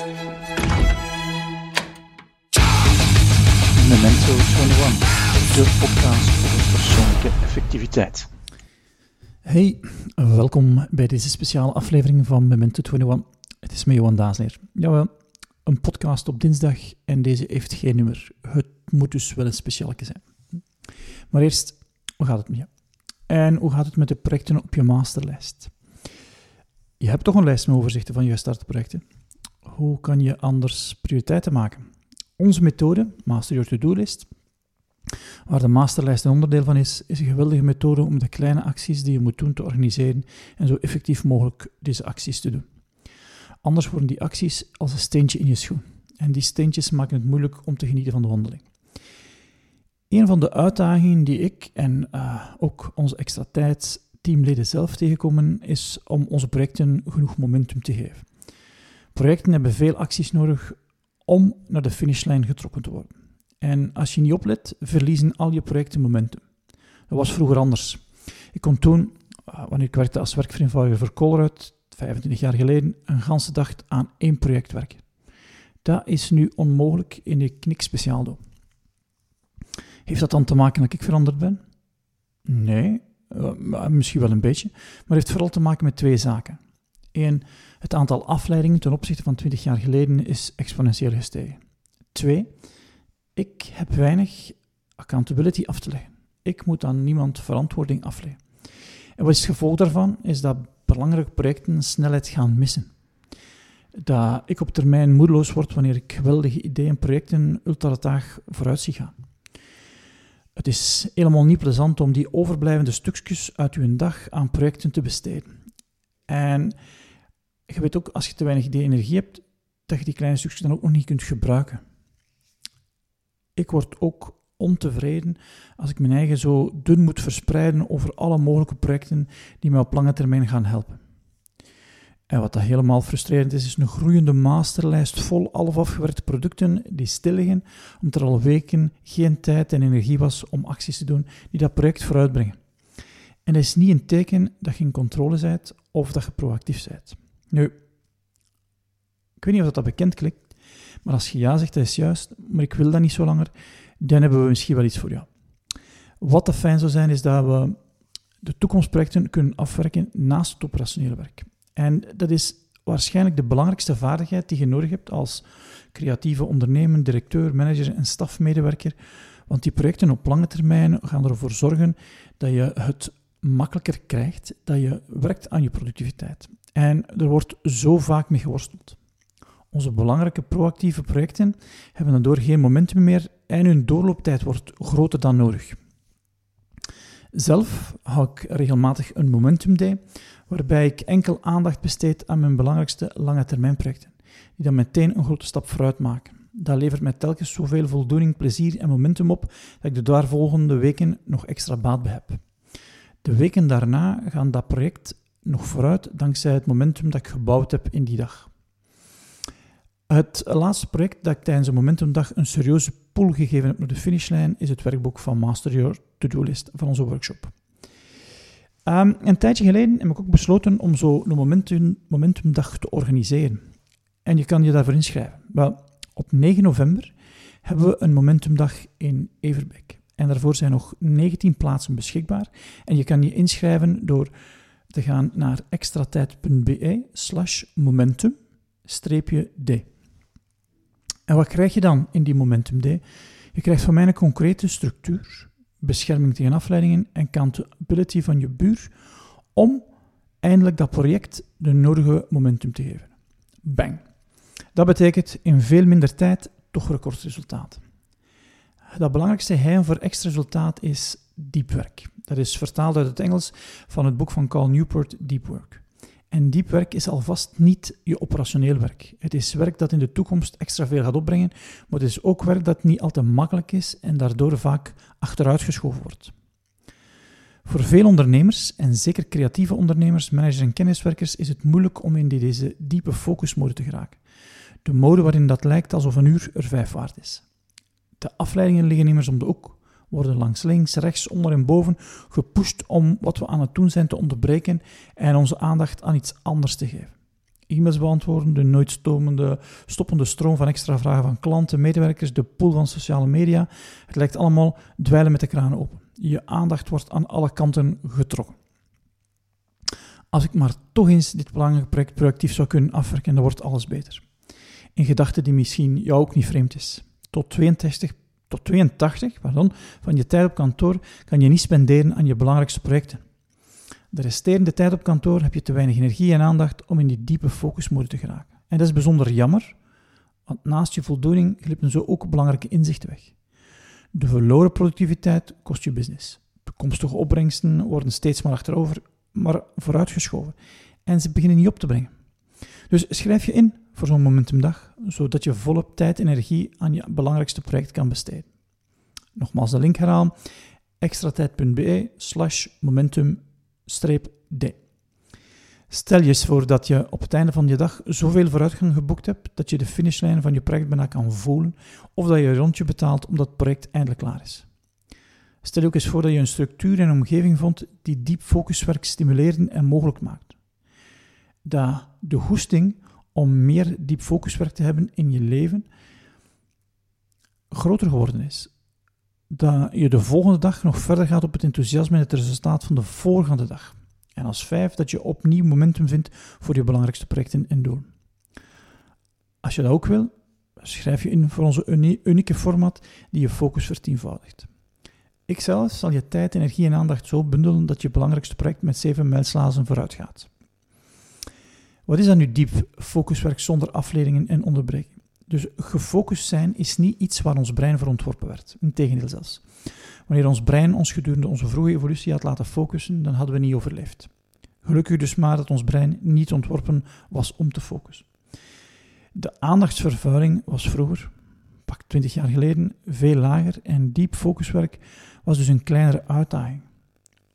Memento 21, de podcast over persoonlijke effectiviteit. Hey, welkom bij deze speciale aflevering van Memento 21. Het is mij Johan Daasleer. Jawel, een podcast op dinsdag en deze heeft geen nummer. Het moet dus wel een speciale zijn. Maar eerst, hoe gaat het met je? En hoe gaat het met de projecten op je masterlijst? Je hebt toch een lijst met overzichten van je startprojecten. Hoe kan je anders prioriteiten maken? Onze methode, Master Your To-Do List, waar de masterlijst een onderdeel van is, is een geweldige methode om de kleine acties die je moet doen te organiseren en zo effectief mogelijk deze acties te doen. Anders worden die acties als een steentje in je schoen. En die steentjes maken het moeilijk om te genieten van de wandeling. Een van de uitdagingen die ik en uh, ook onze extra tijd teamleden zelf tegenkomen, is om onze projecten genoeg momentum te geven. Projecten hebben veel acties nodig om naar de finishlijn getrokken te worden. En als je niet oplet, verliezen al je projecten momentum. Dat was vroeger anders. Ik kon toen, uh, wanneer ik werkte als werkvereenvoudiger voor Colruyt, 25 jaar geleden, een ganse dag aan één project werken. Dat is nu onmogelijk in de knik speciaal. Heeft dat dan te maken dat ik veranderd ben? Nee, uh, misschien wel een beetje, maar heeft vooral te maken met twee zaken. Eén, het aantal afleidingen ten opzichte van 20 jaar geleden is exponentieel gestegen. Twee, ik heb weinig accountability af te leggen. Ik moet aan niemand verantwoording afleggen. En wat is het gevolg daarvan? Is dat belangrijke projecten snelheid gaan missen. Dat ik op termijn moedeloos word wanneer ik geweldige ideeën en projecten ultrataag vooruit zie gaan. Het is helemaal niet plezant om die overblijvende stukjes uit uw dag aan projecten te besteden. En je weet ook, als je te weinig energie hebt, dat je die kleine stukjes dan ook nog niet kunt gebruiken. Ik word ook ontevreden als ik mijn eigen zo dun moet verspreiden over alle mogelijke projecten die mij op lange termijn gaan helpen. En wat dat helemaal frustrerend is, is een groeiende masterlijst vol half afgewerkte producten die stil liggen, omdat er al weken geen tijd en energie was om acties te doen die dat project vooruitbrengen. En dat is niet een teken dat je in controle bent of dat je proactief bent. Nu, ik weet niet of dat bekend klinkt, maar als je ja zegt, dat is juist, maar ik wil dat niet zo langer, dan hebben we misschien wel iets voor jou. Wat dat fijn zou zijn, is dat we de toekomstprojecten kunnen afwerken naast het operationele werk. En dat is waarschijnlijk de belangrijkste vaardigheid die je nodig hebt als creatieve ondernemer, directeur, manager en stafmedewerker. Want die projecten op lange termijn gaan ervoor zorgen dat je het makkelijker krijgt, dat je werkt aan je productiviteit. En er wordt zo vaak mee geworsteld. Onze belangrijke proactieve projecten hebben daardoor geen momentum meer en hun doorlooptijd wordt groter dan nodig. Zelf hou ik regelmatig een momentum day, waarbij ik enkel aandacht besteed aan mijn belangrijkste lange termijn projecten, die dan meteen een grote stap vooruit maken. Dat levert mij telkens zoveel voldoening, plezier en momentum op, dat ik de daarvolgende weken nog extra baat bij heb. De weken daarna gaan dat project nog vooruit dankzij het momentum dat ik gebouwd heb in die dag. Het laatste project dat ik tijdens een Momentumdag een serieuze pull gegeven heb naar de finishlijn is het werkboek van Master Your To-Do List van onze workshop. Um, een tijdje geleden heb ik ook besloten om zo een momentum, Momentumdag te organiseren. En je kan je daarvoor inschrijven. Wel, op 9 november hebben we een Momentumdag in Everbeek. En daarvoor zijn nog 19 plaatsen beschikbaar. En je kan je inschrijven door te gaan naar extratijd.be slash momentum-d. En wat krijg je dan in die Momentum Day? Je krijgt van mij een concrete structuur, bescherming tegen afleidingen en accountability van je buur om eindelijk dat project de nodige momentum te geven. Bang. Dat betekent in veel minder tijd toch recordresultaat. Dat belangrijkste geheim voor extra resultaat is deep work. Dat is vertaald uit het Engels van het boek van Carl Newport, Deep Work. En diep werk is alvast niet je operationeel werk. Het is werk dat in de toekomst extra veel gaat opbrengen, maar het is ook werk dat niet altijd makkelijk is en daardoor vaak achteruitgeschoven wordt. Voor veel ondernemers, en zeker creatieve ondernemers, managers en kenniswerkers, is het moeilijk om in deze diepe focusmode te geraken. De mode waarin dat lijkt alsof een uur er vijf waard is. De afleidingen liggen immers om de hoek worden langs links, rechts, onder en boven gepusht om wat we aan het doen zijn te onderbreken en onze aandacht aan iets anders te geven. E-mails beantwoorden, de nooit stomende, stoppende stroom van extra vragen van klanten, medewerkers, de pool van sociale media. Het lijkt allemaal dweilen met de kraan open. Je aandacht wordt aan alle kanten getrokken. Als ik maar toch eens dit belangrijke project proactief zou kunnen afwerken, dan wordt alles beter. Een gedachte die misschien jou ook niet vreemd is. Tot 62, tot 82 pardon, van je tijd op kantoor kan je niet spenderen aan je belangrijkste projecten. De resterende tijd op kantoor heb je te weinig energie en aandacht om in die diepe focusmode te geraken. En dat is bijzonder jammer, want naast je voldoening glippen zo ook belangrijke inzichten weg. De verloren productiviteit kost je business. Toekomstige opbrengsten worden steeds maar achterover, maar vooruitgeschoven. En ze beginnen niet op te brengen. Dus schrijf je in voor zo'n momentumdag, zodat je volop tijd en energie aan je belangrijkste project kan besteden. Nogmaals de link herhalen, extratijd.be slash momentum-d. Stel je eens voor dat je op het einde van je dag zoveel vooruitgang geboekt hebt dat je de finishlijn van je project bijna kan voelen, of dat je een rondje betaalt omdat het project eindelijk klaar is. Stel je ook eens voor dat je een structuur en omgeving vond die diep focuswerk stimuleren en mogelijk maakt. Dat de hoesting om meer diep focuswerk te hebben in je leven groter geworden is. Dat je de volgende dag nog verder gaat op het enthousiasme en het resultaat van de volgende dag. En als vijf, dat je opnieuw momentum vindt voor je belangrijkste projecten en doelen. Als je dat ook wil, schrijf je in voor onze unieke format die je focus vertienvoudigt. Ikzelf zal je tijd, energie en aandacht zo bundelen dat je belangrijkste project met zeven mijlslazen vooruit gaat. Wat is dan nu diep focuswerk zonder afleidingen en onderbreking? Dus gefocust zijn is niet iets waar ons brein voor ontworpen werd. Integendeel zelfs. Wanneer ons brein ons gedurende onze vroege evolutie had laten focussen, dan hadden we niet overleefd. Gelukkig dus maar dat ons brein niet ontworpen was om te focussen. De aandachtsvervuiling was vroeger, pak 20 jaar geleden, veel lager en diep focuswerk was dus een kleinere uitdaging.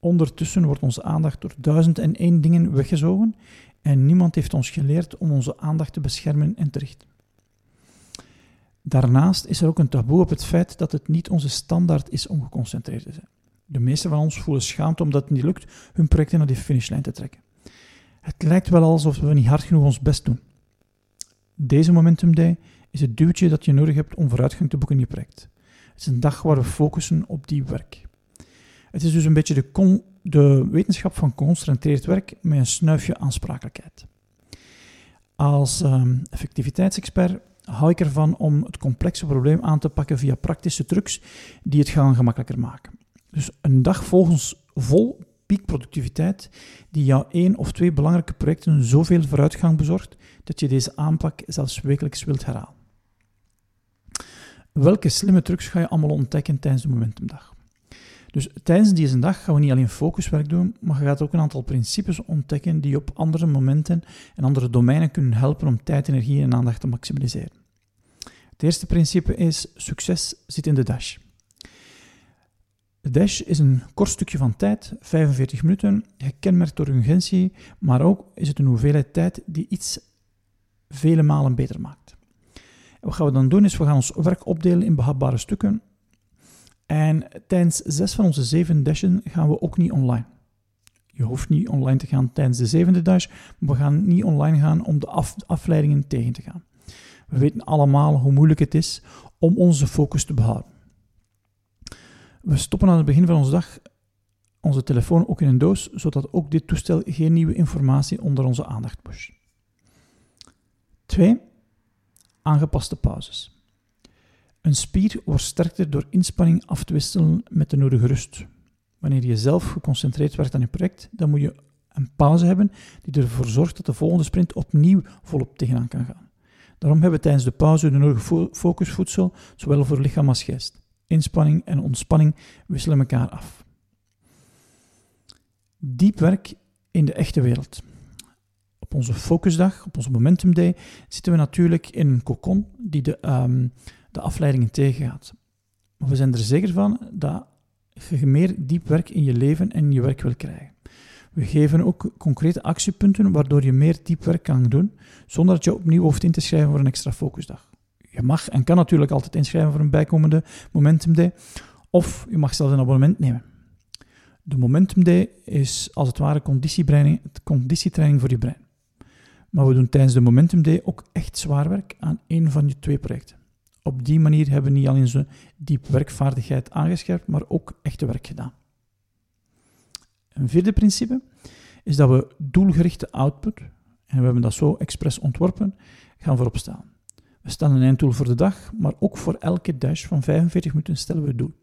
Ondertussen wordt onze aandacht door duizend en één dingen weggezogen en niemand heeft ons geleerd om onze aandacht te beschermen en te richten. Daarnaast is er ook een taboe op het feit dat het niet onze standaard is om geconcentreerd te zijn. De meeste van ons voelen schaamte omdat het niet lukt hun projecten naar die finishlijn te trekken. Het lijkt wel alsof we niet hard genoeg ons best doen. Deze Momentum Day is het duwtje dat je nodig hebt om vooruitgang te boeken in je project. Het is een dag waar we focussen op die werk. Het is dus een beetje de, de wetenschap van geconcentreerd werk met een snuifje aansprakelijkheid. Als um, effectiviteitsexpert hou ik ervan om het complexe probleem aan te pakken via praktische trucs die het gaan gemakkelijker maken. Dus een dag volgens vol piekproductiviteit die jou één of twee belangrijke projecten zoveel vooruitgang bezorgt dat je deze aanpak zelfs wekelijks wilt herhalen. Welke slimme trucs ga je allemaal ontdekken tijdens de Momentumdag? Dus tijdens deze dag gaan we niet alleen focuswerk doen, maar je gaat ook een aantal principes ontdekken die op andere momenten en andere domeinen kunnen helpen om tijd, energie en aandacht te maximaliseren. Het eerste principe is: succes zit in de dash. De dash is een kort stukje van tijd, 45 minuten, gekenmerkt door urgentie, maar ook is het een hoeveelheid tijd die iets vele malen beter maakt. Wat gaan we dan doen is, we gaan ons werk opdelen in behapbare stukken en tijdens zes van onze zeven dashen gaan we ook niet online. Je hoeft niet online te gaan tijdens de zevende dash, maar we gaan niet online gaan om de afleidingen tegen te gaan. We weten allemaal hoe moeilijk het is om onze focus te behouden. We stoppen aan het begin van onze dag onze telefoon ook in een doos, zodat ook dit toestel geen nieuwe informatie onder onze aandacht pusht. 2. Aangepaste pauzes. Een spier wordt sterker door inspanning af te wisselen met de nodige rust. Wanneer je zelf geconcentreerd werkt aan je project, dan moet je een pauze hebben die ervoor zorgt dat de volgende sprint opnieuw volop tegenaan kan gaan. Daarom hebben we tijdens de pauze de nodige focusvoedsel, zowel voor lichaam als geest. Inspanning en ontspanning wisselen elkaar af. Diep werk in de echte wereld. Op onze focusdag, op onze momentum day, zitten we natuurlijk in een cocon die de um, de afleidingen tegengaat. Maar we zijn er zeker van dat je meer diep werk in je leven en in je werk wil krijgen. We geven ook concrete actiepunten waardoor je meer diep werk kan doen, zonder dat je opnieuw hoeft in te schrijven voor een extra focusdag. Je mag en kan natuurlijk altijd inschrijven voor een bijkomende Momentum Day, of je mag zelfs een abonnement nemen. De Momentum Day is als het ware conditietraining, voor je brein. Maar we doen tijdens de Momentum Day ook echt zwaar werk aan één van die twee projecten. Op die manier hebben we niet alleen zo diep werkvaardigheid aangescherpt, maar ook echte werk gedaan. Een vierde principe is dat we doelgerichte output, en we hebben dat zo expres ontworpen, gaan voorop staan. We stellen een einddoel voor de dag, maar ook voor elke dash van 45 minuten stellen we het doel.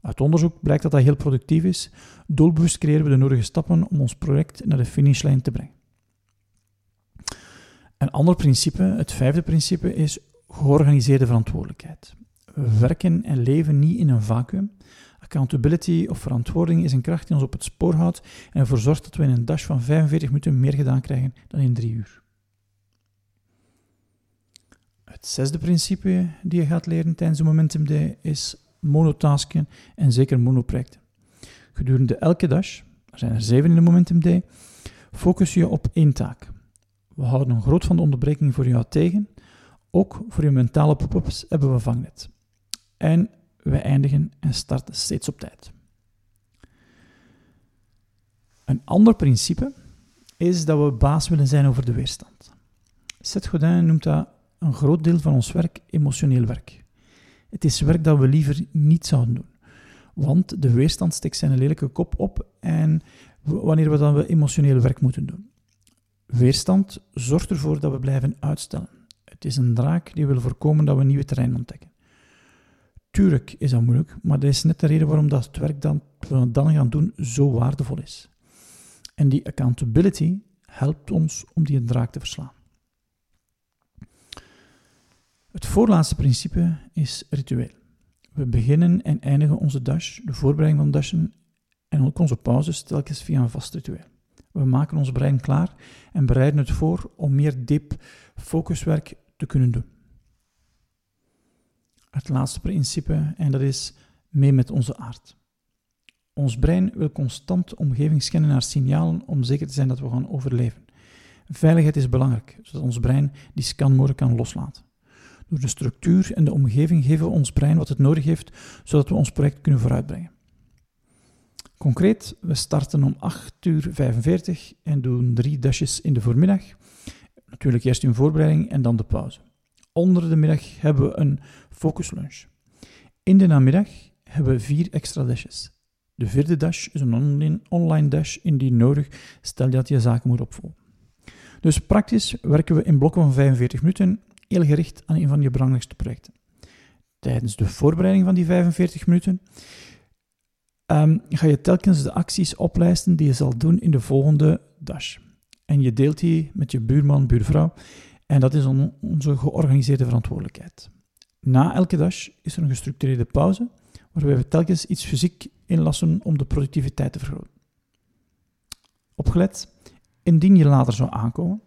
Uit onderzoek blijkt dat dat heel productief is. Doelbewust creëren we de nodige stappen om ons project naar de finishlijn te brengen. Een ander principe, het vijfde principe, is georganiseerde verantwoordelijkheid. We werken en leven niet in een vacuüm. Accountability of verantwoording is een kracht die ons op het spoor houdt en ervoor zorgt dat we in een dash van 45 minuten meer gedaan krijgen dan in drie uur. Het zesde principe die je gaat leren tijdens de Momentum Day is monotasken en zeker monoprojecten. Gedurende elke dash, er zijn er zeven in de Momentum Day, focus je op één taak. We houden een groot van de onderbreking voor jou tegen. Ook voor je mentale pop-ups hebben we vangnet. En we eindigen en starten steeds op tijd. Een ander principe is dat we baas willen zijn over de weerstand. Seth Godin noemt dat een groot deel van ons werk emotioneel werk. Het is werk dat we liever niet zouden doen. Want de weerstand steekt zijn lelijke kop op en wanneer we dan emotioneel werk moeten doen. Weerstand zorgt ervoor dat we blijven uitstellen. Het is een draak die wil voorkomen dat we nieuwe terrein ontdekken. Tuurlijk is dat moeilijk, maar dat is net de reden waarom dat het werk dat we dan gaan doen zo waardevol is. En die accountability helpt ons om die draak te verslaan. Het voorlaatste principe is ritueel. We beginnen en eindigen onze dash, de voorbereiding van dashen en ook onze pauzes telkens via een vast ritueel. We maken ons brein klaar en bereiden het voor om meer diep focuswerk te kunnen doen. Het laatste principe, en dat is mee met onze aard. Ons brein wil constant omgeving scannen naar signalen om zeker te zijn dat we gaan overleven. Veiligheid is belangrijk, zodat ons brein die scanmotor kan loslaten. Door de structuur en de omgeving geven we ons brein wat het nodig heeft, zodat we ons project kunnen vooruitbrengen. Concreet, we starten om 8 uur 45 en doen drie dashes in de voormiddag. Natuurlijk eerst in voorbereiding en dan de pauze. Onder de middag hebben we een focuslunch. In de namiddag hebben we vier extra dashes. De vierde dash is een online dash indien nodig, stel dat je zaken moet opvolgen. Dus praktisch werken we in blokken van 45 minuten, heel gericht aan een van je belangrijkste projecten. Tijdens de voorbereiding van die 45 minuten um, ga je telkens de acties oplijsten die je zal doen in de volgende dash. En je deelt die met je buurman, buurvrouw. En dat is onze georganiseerde verantwoordelijkheid. Na elke dash is er een gestructureerde pauze, waarbij we telkens iets fysiek inlassen om de productiviteit te vergroten. Opgelet, indien je later zou aankomen,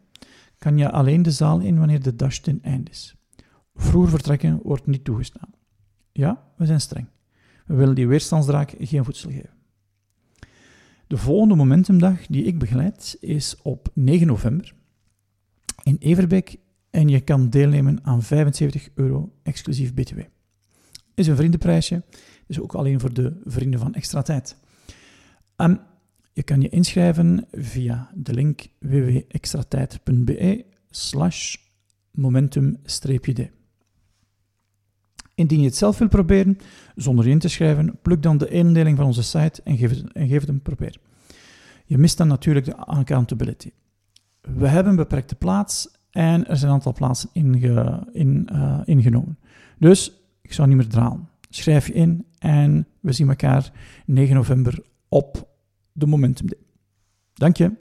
kan je alleen de zaal in wanneer de dash ten einde is. Vroeger vertrekken wordt niet toegestaan. Ja, we zijn streng. We willen die weerstandsdraak geen voedsel geven. De volgende momentumdag die ik begeleid is op 9 november in Everbeek en je kan deelnemen aan 75 euro exclusief BTW. Is een vriendenprijsje, is ook alleen voor de vrienden van Extra Tijd. Um, je kan je inschrijven via de link www.extratijd.be slash momentum-d. Indien je het zelf wilt proberen, zonder je in te schrijven, pluk dan de indeling van onze site en geef het, en geef het een probeer. Je mist dan natuurlijk de accountability. We hebben een beperkte plaats en er zijn een aantal plaatsen inge, in, uh, ingenomen. Dus ik zou niet meer dralen. Schrijf je in en we zien elkaar 9 november op de Momentum Day. Dank je.